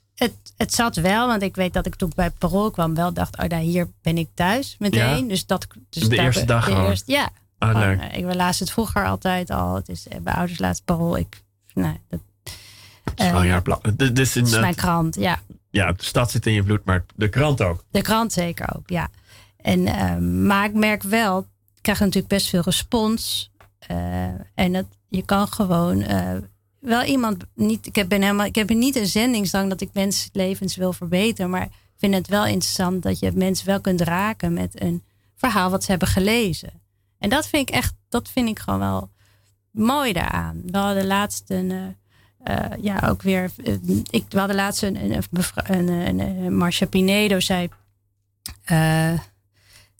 Het, zat wel, want ik weet dat ik toen bij Parool kwam wel dacht, oh, daar hier ben ik thuis meteen. Ja? Dus dat, dus De daar- eerste dag de gewoon? eerste- ja, Ah, Gewoon, leuk. eh, ik het vroeger altijd al. Het is eh, bij ouders laatst parool. Ik, nou, dat Het is eh, eh, mijn krant. Ja, ja, de stad zit in je bloed, maar de krant ook. de krant zeker ook. Ja. En, eh, maar ik merk wel, ik krijg natuurlijk best veel respons. eh, en dat, je kan gewoon eh, wel iemand niet. Ik heb, ben helemaal, ik heb niet een zendingsdrang dat ik mensen levens wil verbeteren. Maar ik vind het wel interessant dat je mensen wel kunt raken met een verhaal wat ze hebben gelezen. En dat vind ik echt, dat vind ik gewoon wel mooi daaraan. We hadden laatst een, eh, eh, ja, ook weer, eh, ik, we hadden laatst een, een, een, een, Marcia Pinedo zei,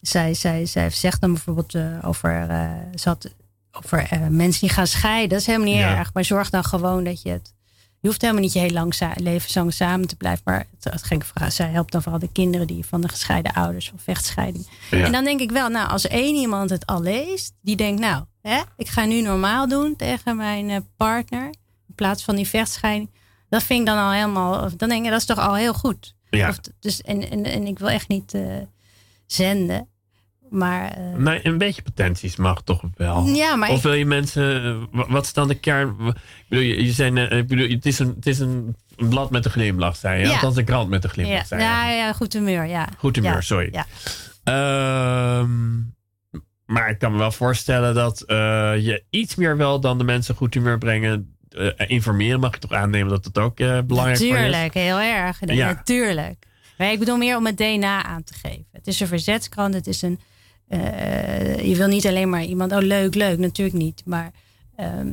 zij, zij, zij zegt dan bijvoorbeeld over, ze had over eh, mensen die gaan scheiden. Dat is helemaal niet Ja. erg, maar zorg dan gewoon dat je het, je hoeft helemaal niet je heel lang levenslang samen te blijven, maar het, het ging vooral- zij helpt dan vooral de kinderen die van de gescheiden ouders van vechtscheiding. Ja. En dan denk ik wel, nou, als één iemand het al leest, die denkt, nou, hè, ik ga nu normaal doen tegen mijn eh, partner, in plaats van die vechtscheiding. Dat vind ik dan al helemaal, dan denk ik, dat is toch al heel goed. Ja. Of, dus, en, en, en ik wil echt niet eh, zenden, maar eh, Nee, een beetje potenties mag toch wel. ja, maar Of ik- wil je mensen, eh, wa- wat is dan de kern? Ik bedoel, je, je zei, net, ik bedoel, het is, een, het is een, een blad met een glimlach, zei je. Ja. Althans, een krant met een ja, glimlach, zei je. ja, ja, goed humeur, ja. Goed humeur, Ja, sorry. Ja. Ehm, maar ik kan me wel voorstellen dat eh, je iets meer wel dan de mensen goed humeur brengen. eh, informeren mag je toch aannemen dat het ook eh, belangrijk is? Natuurlijk, heel erg. Ja. Natuurlijk. Maar ik bedoel meer om het DNA aan te geven. Het is een verzetskrant. Het is een. Eh, je wil niet alleen maar iemand. Oh, leuk, leuk. Natuurlijk niet. Maar ehm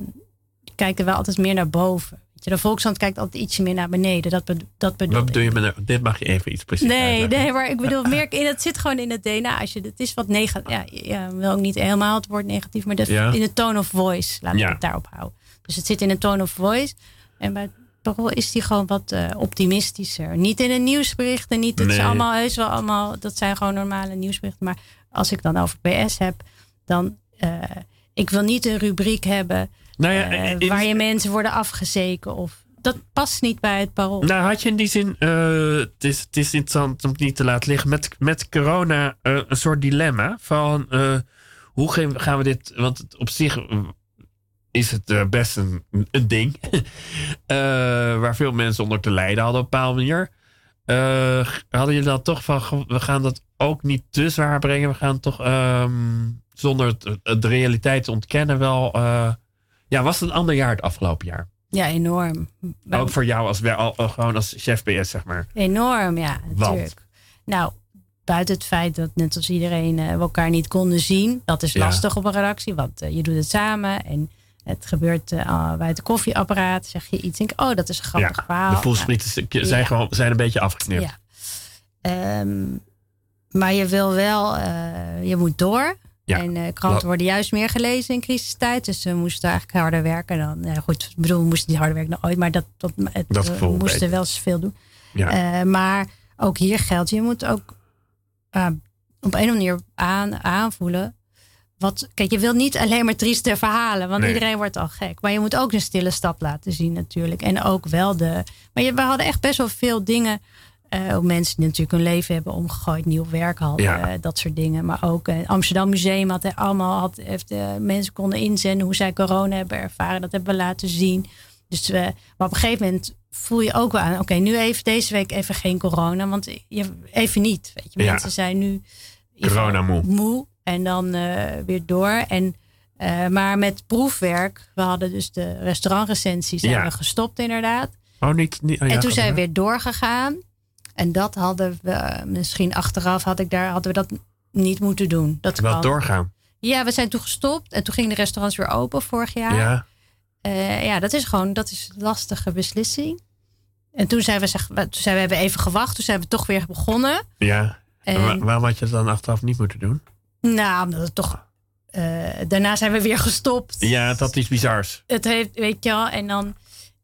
kijk er wel altijd meer naar boven. De Volkshand kijkt altijd ietsje meer naar beneden. Dat, dat bedoel Wat bedoel je met een- dit mag je even iets precies Nee, uitleggen. nee, maar ik bedoel meer. in- Het zit gewoon in het DNA. Als je, het is wat negatief. Ja, ja, wil ook niet helemaal het woord negatief, maar dat Ja. in de tone of voice. Laat Ja. ik het daarop houden. Dus het zit in een tone of voice. En bij Parool is die gewoon wat eh, optimistischer. Niet in de nieuwsberichten, niet. Het is Nee. allemaal heus wel allemaal. Dat zijn gewoon normale nieuwsberichten. Maar als ik dan over PS heb, dan. eh, ik wil niet een rubriek hebben Nou ja, eh, in- waar je mensen worden afgezeken of dat past niet bij het parool. Nou, had je in die zin, uh, het, is, het is interessant om het niet te laten liggen, met, met corona uh, een soort dilemma van uh, hoe gaan we dit, want op zich is het best een, een ding waar veel mensen onder te lijden hadden op een bepaalde manier. Hadden jullie dan toch van, we gaan dat ook niet te zwaar brengen, we gaan toch um, zonder het, de realiteit te ontkennen wel, ja, was het een ander jaar het afgelopen jaar? Ja, enorm. Ook voor jou als, al, gewoon als chef BS, zeg maar. Enorm, ja, natuurlijk. Nou, buiten het feit dat net als iedereen uh, we elkaar niet konden zien. Dat is lastig op een redactie, want je doet het samen. En het gebeurt uh, bij het koffieapparaat. Zeg je iets, denk oh, dat is een grappig ja, verhaal. De voelsprieten nou, zijn, gewoon, zijn een beetje afgeknipt. Ja. Um, maar je wil wel, je moet door. Ja. En uh, kranten worden juist meer gelezen in crisistijd. Dus we moesten eigenlijk harder werken dan. Goed, ik bedoel, we moesten niet harder werken dan ooit. Maar dat, dat, het, dat we moesten wel zoveel doen. Ja. Maar ook hier geldt, je moet ook op een of andere manier aan, aanvoelen. Wat, kijk, je wilt niet alleen maar trieste verhalen, want iedereen wordt al gek. Maar je moet ook een stille stap laten zien natuurlijk. En ook wel de... Maar je, we hadden echt best wel veel dingen uh, mensen die natuurlijk hun leven hebben omgegooid, nieuw werk hadden, ja. uh, dat soort dingen. Maar ook uh, Amsterdam Museum had er allemaal, had, heeft, mensen konden inzenden hoe zij corona hebben ervaren. Dat hebben we laten zien. Dus we, maar op een gegeven moment voel je ook wel aan, oké, nu even deze week even geen corona, want je, even niet. Weet je, mensen zijn nu corona moe. moe en dan weer door. En maar met proefwerk, we hadden dus de restaurantrecensies ja. gestopt inderdaad. Oh, niet, niet oh, ja, en toen zijn we weer doorgegaan. En dat hadden we misschien achteraf had ik daar, hadden we dat niet moeten doen. Dat Wel doorgaan. Ja, we zijn toen gestopt en toen gingen de restaurants weer open vorig jaar. Ja, uh, ja dat is gewoon dat is een lastige beslissing. En toen zijn we, zeg, toen zijn we hebben even gewacht, toen zijn we toch weer begonnen. Ja. En, waarom had je het dan achteraf niet moeten doen? Nou, omdat het toch. Uh, daarna zijn we weer gestopt. Ja, dat is bizars. Het heeft, weet je wel, en dan.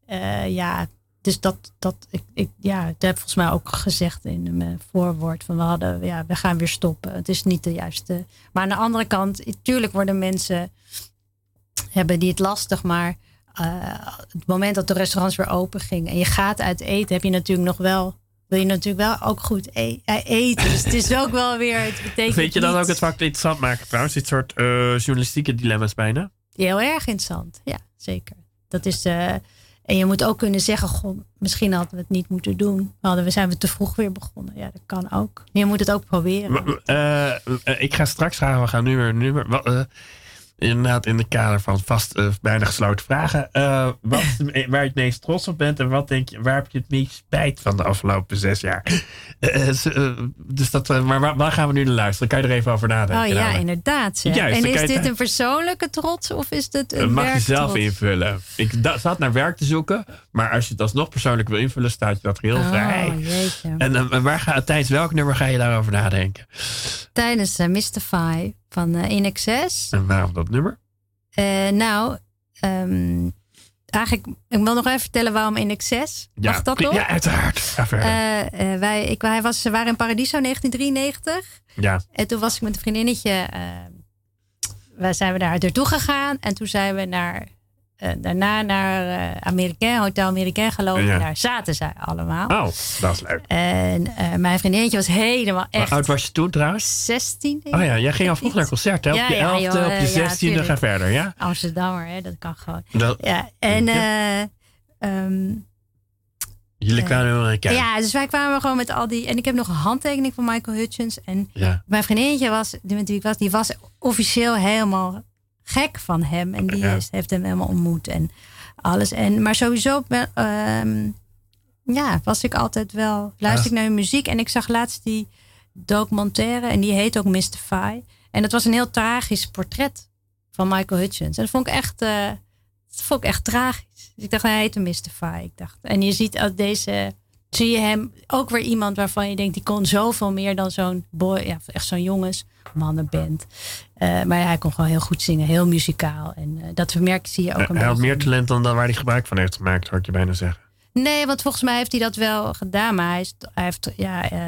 Uh, ja, dus dat, dat ik, ik, ja, dat heb volgens mij ook gezegd in mijn voorwoord. Van we hadden, ja, we gaan weer stoppen. Het is niet de juiste. Maar aan de andere kant, natuurlijk worden mensen, hebben die het lastig. Maar uh, het moment dat de restaurants weer open gingen en je gaat uit eten, heb je natuurlijk nog wel, wil je natuurlijk wel ook goed e eten. Dus het is ook wel weer, het betekent Vind je dan ook het vak interessant maken trouwens? Dit soort uh, journalistieke dilemma's bijna? Heel erg interessant, ja, zeker. Dat is... Uh, en je moet ook kunnen zeggen, goh, misschien hadden we het niet moeten doen. Hadden we zijn we te vroeg weer begonnen. Ja, dat kan ook. Je moet het ook proberen. Uh, ik ga straks vragen, we gaan nu weer, nu weer inderdaad in de kader van vast uh, bijna gesloten vragen. Uh, wat, waar je het meest trots op bent en wat denk je, waar heb je het meest spijt van de afgelopen zes jaar? Uh, dus dat, maar waar, waar, gaan we nu naar luisteren? Kan je er even over nadenken? Oh ja, inderdaad. Juist, en is dit een persoonlijke trots of is dit een mag je zelf invullen. Ik zat naar werk te zoeken, maar als je het alsnog persoonlijk wil invullen, staat je dat heel oh, vrij. Jeetje. En waar ga, tijdens welk nummer ga je daarover nadenken? Tijdens Mystify van uh, In Excess. En waarom dat nummer? Uh, nou, um, eigenlijk, ik wil nog even vertellen waarom In Excess. Ja, Mag dat nog? Ja, uiteraard. Uh, wij, ik, wij was, waren in Paradiso 1993. Ja. En toen was ik met een vriendinnetje. wij zijn we daar naartoe gegaan. En toen zijn we naar uh, daarna naar uh, Amerikaan, Hotel Amerikaan gelopen. Ja. Daar zaten zij allemaal. Oh, dat is leuk. En uh, mijn vriendinnetje was helemaal echt... Hoe oud was je toen trouwens? 16. Oh ja, jij ging al vroeg naar concerten. Ja, op je ja, 11e, op je 16e, ga verder, ja? Amsterdammer, hè, dat kan gewoon. Dat, ja, en... Ja. Um, Jullie kwamen kijken. Ja, dus wij kwamen gewoon met al die. En ik heb nog een handtekening van Michael Hutchins. En ja. mijn vriendinnetje was, die was, die was officieel helemaal gek van hem. En die heeft hem helemaal ontmoet en alles. En, maar sowieso uh, ja, was ik altijd wel... Luister ik naar hun muziek. En ik zag laatst die documentaire. En die heet ook Mystify. En dat was een heel tragisch portret van Michael Hutchins. En dat vond ik echt, uh, dat vond ik echt tragisch. Dus ik dacht, hij heet Mystify. Ik dacht, en je ziet uit deze zie je hem ook weer iemand waarvan je denkt, die kon zoveel meer dan zo'n boy, ja, echt zo'n jongens mannenband. Uh, maar hij kon gewoon heel goed zingen, heel muzikaal. En uh, dat merk zie je ook. Een hij had meer talent dan, waar hij gebruik van heeft gemaakt, hoor je bijna zeggen. Nee, want volgens mij heeft hij dat wel gedaan. Maar hij is, hij heeft, ja, uh,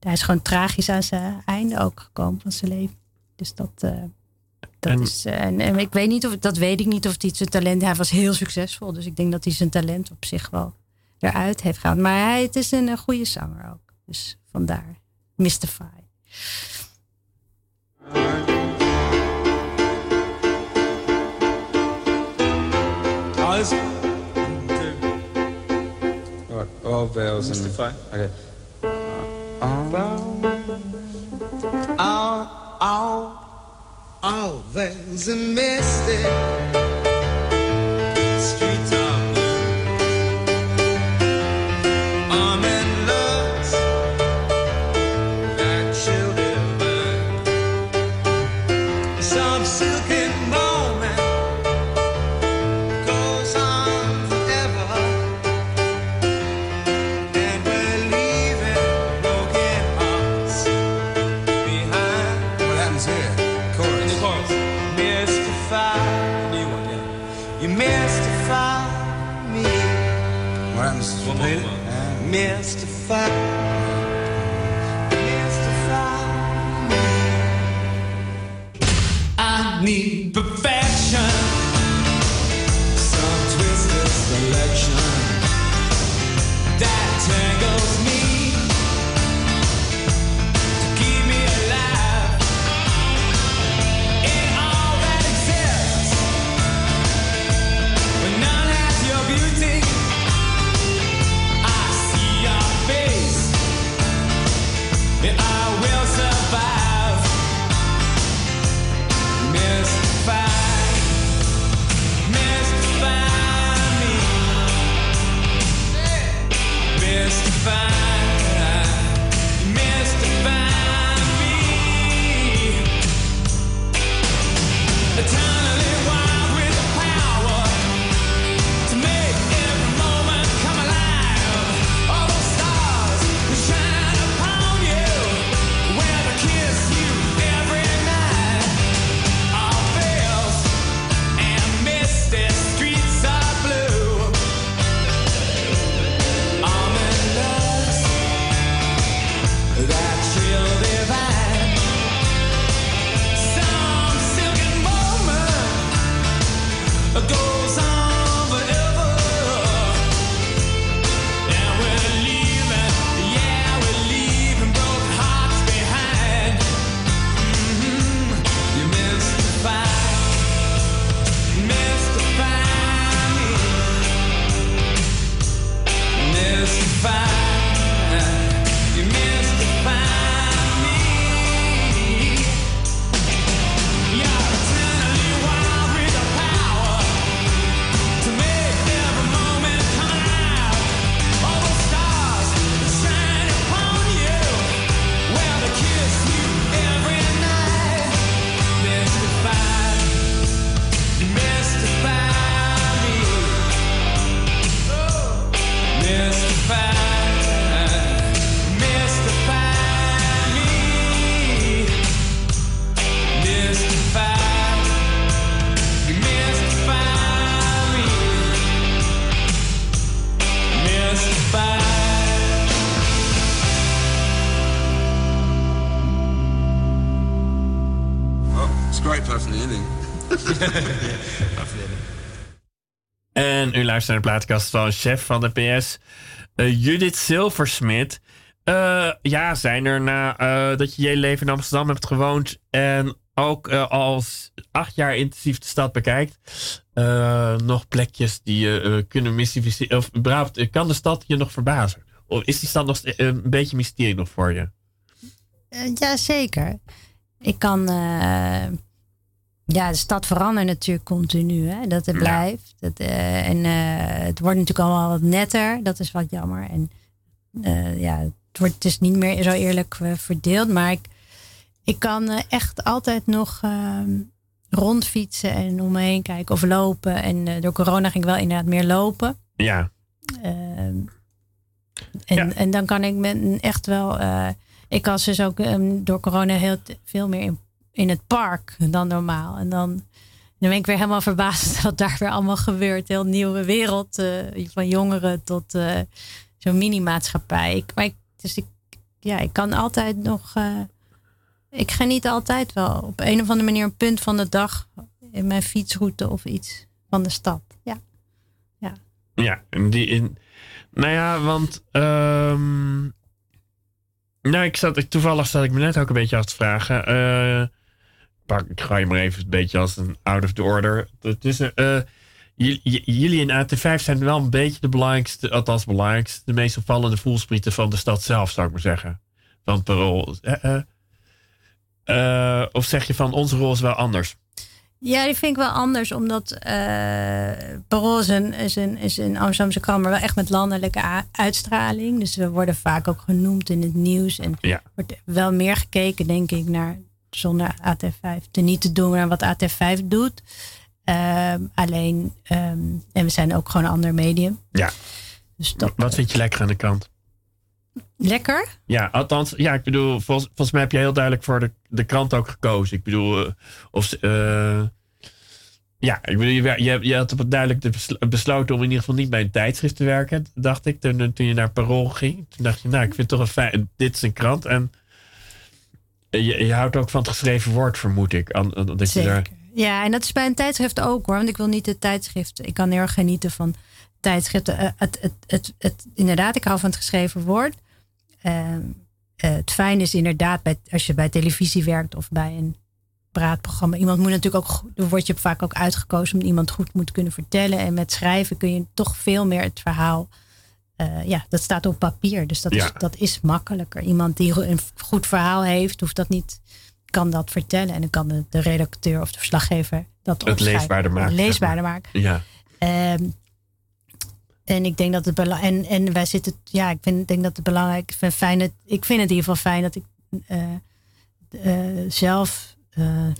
hij is gewoon tragisch aan zijn einde ook gekomen van zijn leven. Dus dat. Dat En- is, eh, en, en ik weet niet of dat weet ik niet of hij zijn talent. Hij was heel succesvol, dus ik denk dat hij zijn talent op zich wel eruit heeft gehaald. Maar hij het is een, goede zanger ook. Dus vandaar. Mystify. Oh, What? All bells and Mystify. Okay. Oh, oh, oh, there's a mystic En u luistert naar de plaatkast van chef van de PS, eh, Judith Silversmit. Eh, ja, zijn er na eh, dat je je leven in Amsterdam hebt gewoond en ook als acht jaar intensief de stad bekijkt, nog plekjes die je kunnen mystificeren? Of überhaupt, kan de stad je nog verbazen? Of is die stad nog een beetje mysterie nog voor je? Eh, ja, zeker. Ik kan. Ja, de stad verandert natuurlijk continu. Hè? Dat het blijft. Dat, eh, en eh, het wordt natuurlijk allemaal wat netter. Dat is wat jammer. En eh, ja, het wordt dus niet meer zo eerlijk verdeeld. Maar ik, ik kan echt altijd nog ehm, rondfietsen en om me heen kijken of lopen. En door corona ging ik wel inderdaad meer lopen. Ja, Ehm, en, Ja. en dan kan ik me echt wel. ik was dus ook ehm, door corona heel veel meer in, in het park dan normaal. En dan, dan ben ik weer helemaal verbaasd wat daar weer allemaal gebeurt. Heel nieuwe wereld. eh, van jongeren tot eh, zo'n mini-maatschappij. Ik, maar ik, dus ik, ja, ik kan altijd nog. eh, ik geniet altijd wel op een of andere manier een punt van de dag in mijn fietsroute of iets van de stad. Ja. Ja, en die in. Nou ja, want. ehm nou, ik zat, toevallig zat ik me net ook een beetje af te vragen. eh pak, ik ga je maar even een beetje als een out of the order. Het is, eh, j- j- jullie in AT5 zijn wel een beetje de belangrijkste, althans belangrijkste, de meest opvallende voelsprieten van de stad zelf, zou ik maar zeggen. Van parool. Eh, eh, eh, of zeg je van onze rol is wel anders? Ja, die vind ik wel anders, omdat eh Parool is een, is, een, is een Amsterdamse maar wel echt met landelijke uitstraling. Dus we worden vaak ook genoemd in het nieuws. En Ja. wordt wel meer gekeken, denk ik, naar zonder AT5 te niet te doen naar wat AT5 doet. Ehm, alleen, ehm, en we zijn ook gewoon een ander medium. Ja. Dus dat, Wat vind je lekker aan de krant? lekker. Ja, althans, ja, ik bedoel, volgens, volgens mij heb je heel duidelijk voor de, de krant ook gekozen. Ik bedoel, eh, of eh, ja, ik bedoel, je, je, je had op duidelijk de besl- besloten om in ieder geval niet bij een tijdschrift te werken, dacht ik, toen, toen je naar Parool ging. Toen dacht je, nou, ik vind het toch een fijn, dit is een krant en je, je houdt ook van het geschreven woord, vermoed ik. Dat je daar. Ja, en dat is bij een tijdschrift ook hoor. Want ik wil niet de tijdschrift. Ik kan heel erg genieten van tijdschriften. Eh, het, het, het, het, inderdaad, ik hou van het geschreven woord. Ehm, eh, het fijne is inderdaad, bij, als je bij televisie werkt of bij een praatprogramma. Iemand moet natuurlijk ook, dan word je vaak ook uitgekozen om iemand goed moet kunnen vertellen. En met schrijven kun je toch veel meer het verhaal. Eh, ja, dat staat op papier. Dus dat, Ja. is, dat is makkelijker. Iemand die een goed verhaal heeft, hoeft dat niet kan dat vertellen. En dan kan de, de redacteur of de verslaggever dat Het leesbaarder maken, Leesbaarder maken. ja. Ehm, en ik denk dat het belangrijk. En, en wij zitten. Ja, ik vind, denk dat het belangrijk. Ik vind, fijn dat, ik vind het in ieder geval fijn dat ik eh, eh, zelf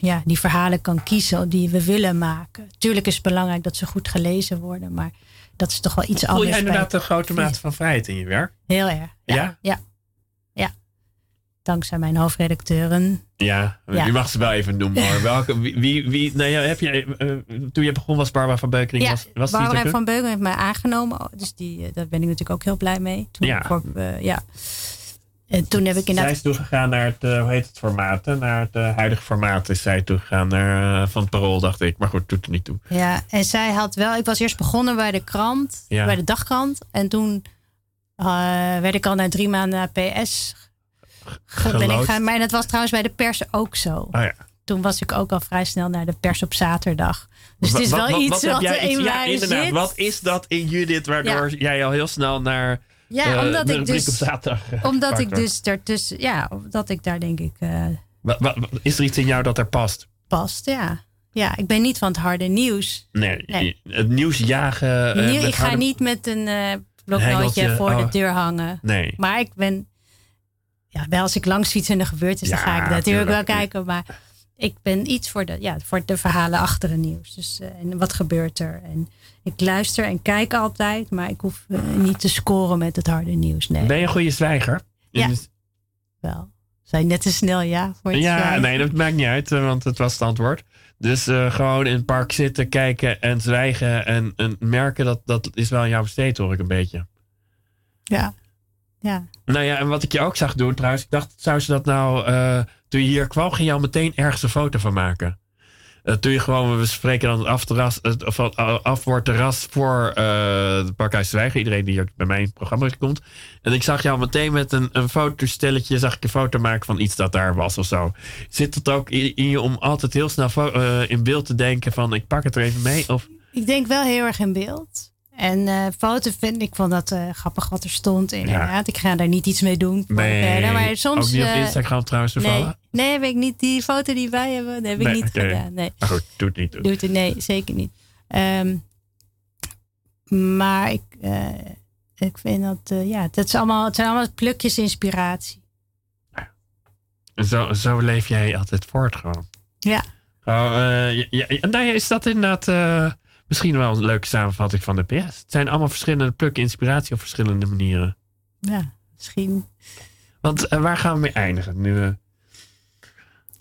ja, die verhalen kan kiezen die we willen maken. Tuurlijk is het belangrijk dat ze goed gelezen worden, maar dat is toch wel iets Voel anders. jij bij- inderdaad een grote mate van vrijheid in je werk? Heel erg. Ja? Ja. Ja. ja. Dankzij mijn hoofdredacteuren. Ja, Ja. je mag ze wel even noemen hoor. Welke, wie, wie, nou ja, heb je, eh, toen je begon was Barbara van Beukering. Ja, was, was Barbara van Beugel heeft mij aangenomen. Oh, Dus die, eh, daar ben ik natuurlijk ook heel blij mee. Toen Ja. Voor, eh, ja. En toen heb ik Zij inderdaad... is toegegaan naar het, eh, hoe heet het formaat? hè? Naar het eh, huidige formaat is zij toegegaan naar, eh, van het parool, dacht ik. Maar goed, doet er niet toe. Ja, en zij had wel... Ik was eerst begonnen bij de krant, Ja. bij de dagkrant. En toen werd ik al na drie maanden naar PS ben ik gaan. Maar dat was trouwens bij de pers ook zo. Oh ja. Toen was ik ook al vrij snel naar de pers op zaterdag. Dus het is wat- wel wat- iets wat wat jij er in ja, mij zit. Wat is dat in Judith waardoor jij al heel snel naar Ja, eh, omdat ik dus- op zaterdag eh, Omdat ik dus daartussen... Ja, dat ik daar denk ik... eh, Wa- wa- wa- is er iets in jou dat er past? past, ja. Ja, ik ben niet van het harde nieuws. Nee, Nee. het nieuws jagen. Nieuw- ik ga harde- niet met een eh bloknootje voor oh. de deur hangen. Nee. Maar ik ben... Ja, wel als ik langs fiets en er gebeurt is, Ja, dan ga ik natuurlijk wel kijken. Maar ik ben iets voor de, ja, voor de verhalen achter het nieuws. Dus, eh, en wat gebeurt er? En ik luister en kijk altijd, maar ik hoef eh, niet te scoren met het harde nieuws. Nee, Ben je een goede zwijger? Ja. Wel. Zijn net te snel ja voor het Ja, zwijgen. nee, dat maakt niet uit, eh, want het was het antwoord. Dus gewoon in het park zitten, kijken en zwijgen en, en merken dat dat is wel jouw besteed, hoor ik een beetje. Ja. Ja. Nou ja, en wat ik je ook zag doen trouwens, ik dacht, zou ze dat nou, toen je hier kwam, ging je al meteen ergens een foto van maken. Eh, toen je gewoon, we spreken dan het afterras, het of het afwoordterras voor eh het Parkhuis Zwijgen. Iedereen die ook bij mijn programma komt. En ik zag jou meteen met een, een fotostelletje, zag ik een foto maken van iets dat daar was of zo. Zit het ook in, in je om altijd heel snel eh, in beeld te denken van, ik pak het er even mee? Of, Ik denk wel heel erg in beeld. En eh foto vind ik vond dat eh, grappig wat er stond. Inderdaad, ik ga daar niet iets mee doen. nee, verder. Maar soms. ook niet op eh, Instagram trouwens nee, nee, heb ik niet. Die foto die wij hebben, dat heb ik Nee, niet gedaan. Nee, Maar goed, doet niet. doet het, nee zeker niet. Ehm, maar ik, eh, ik vind dat, eh, ja, het, is allemaal, het zijn allemaal plukjes inspiratie. Zo, zo leef jij altijd voort gewoon. Ja, Oh, eh, ja, ja, nou ja, is dat inderdaad misschien wel een leuke samenvatting van de PS? Het zijn allemaal verschillende plukken inspiratie op verschillende manieren. ja misschien. Want waar gaan we mee eindigen nu?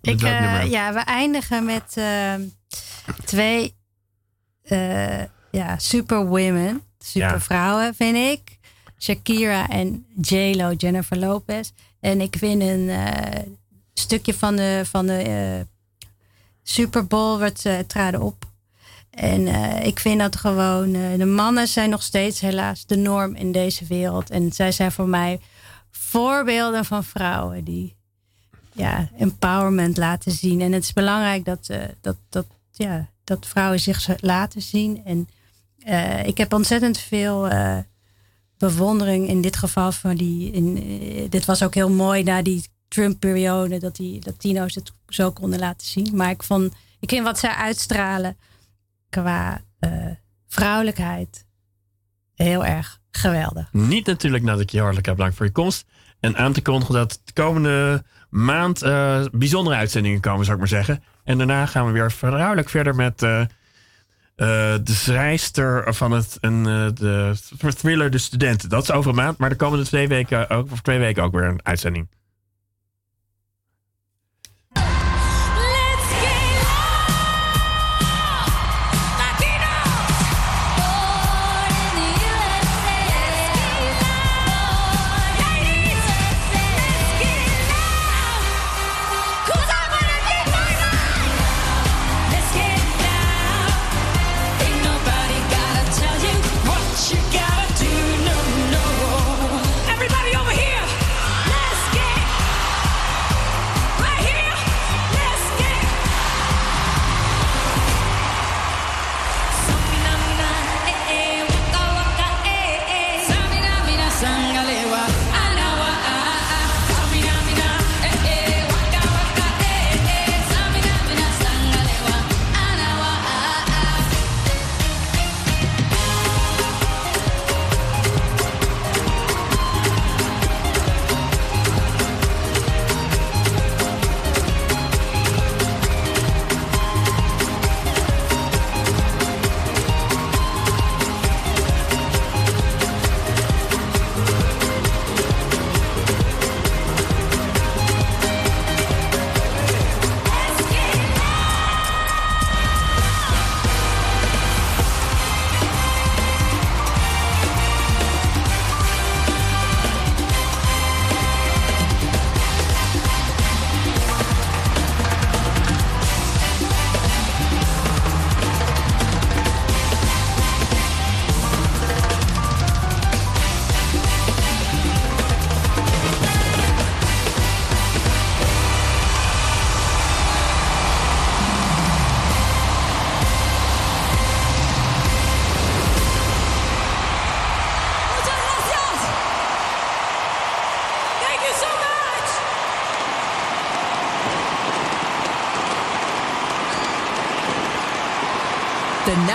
Eh, Ik, ja, we eindigen met eh, twee eh, ja, super women, super Ja. vrouwen, vind ik. Shakira en J-Lo, Jennifer Lopez. En ik vind een, eh, stukje van de, van de Super Bowl werd, traden op. En ik vind dat gewoon, de mannen zijn nog steeds helaas de norm in deze wereld. En zij zijn voor mij voorbeelden van vrouwen die ja, empowerment laten zien. En het is belangrijk dat, eh, dat, dat, ja, dat vrouwen zich laten zien. En eh, ik heb ontzettend veel eh, bewondering in dit geval voor die. In, dit was ook heel mooi na die Trump-periode dat die Latino's het zo konden laten zien. Maar ik vond, ik vind wat zij uitstralen qua vrouwelijkheid heel erg geweldig. Niet natuurlijk nadat ik je hartelijk heb bedankt voor je komst. En aan te kondigen dat de komende maand eh, bijzondere uitzendingen komen, zou ik maar zeggen. En daarna gaan we weer vrouwelijk verder met eh, eh, de schrijfster van het, een, de thriller De Studenten. Dat is over een maand, maar de komende twee weken ook, of twee weken ook weer een uitzending.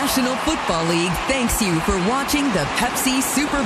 National Football League thanks you for watching the Pepsi Super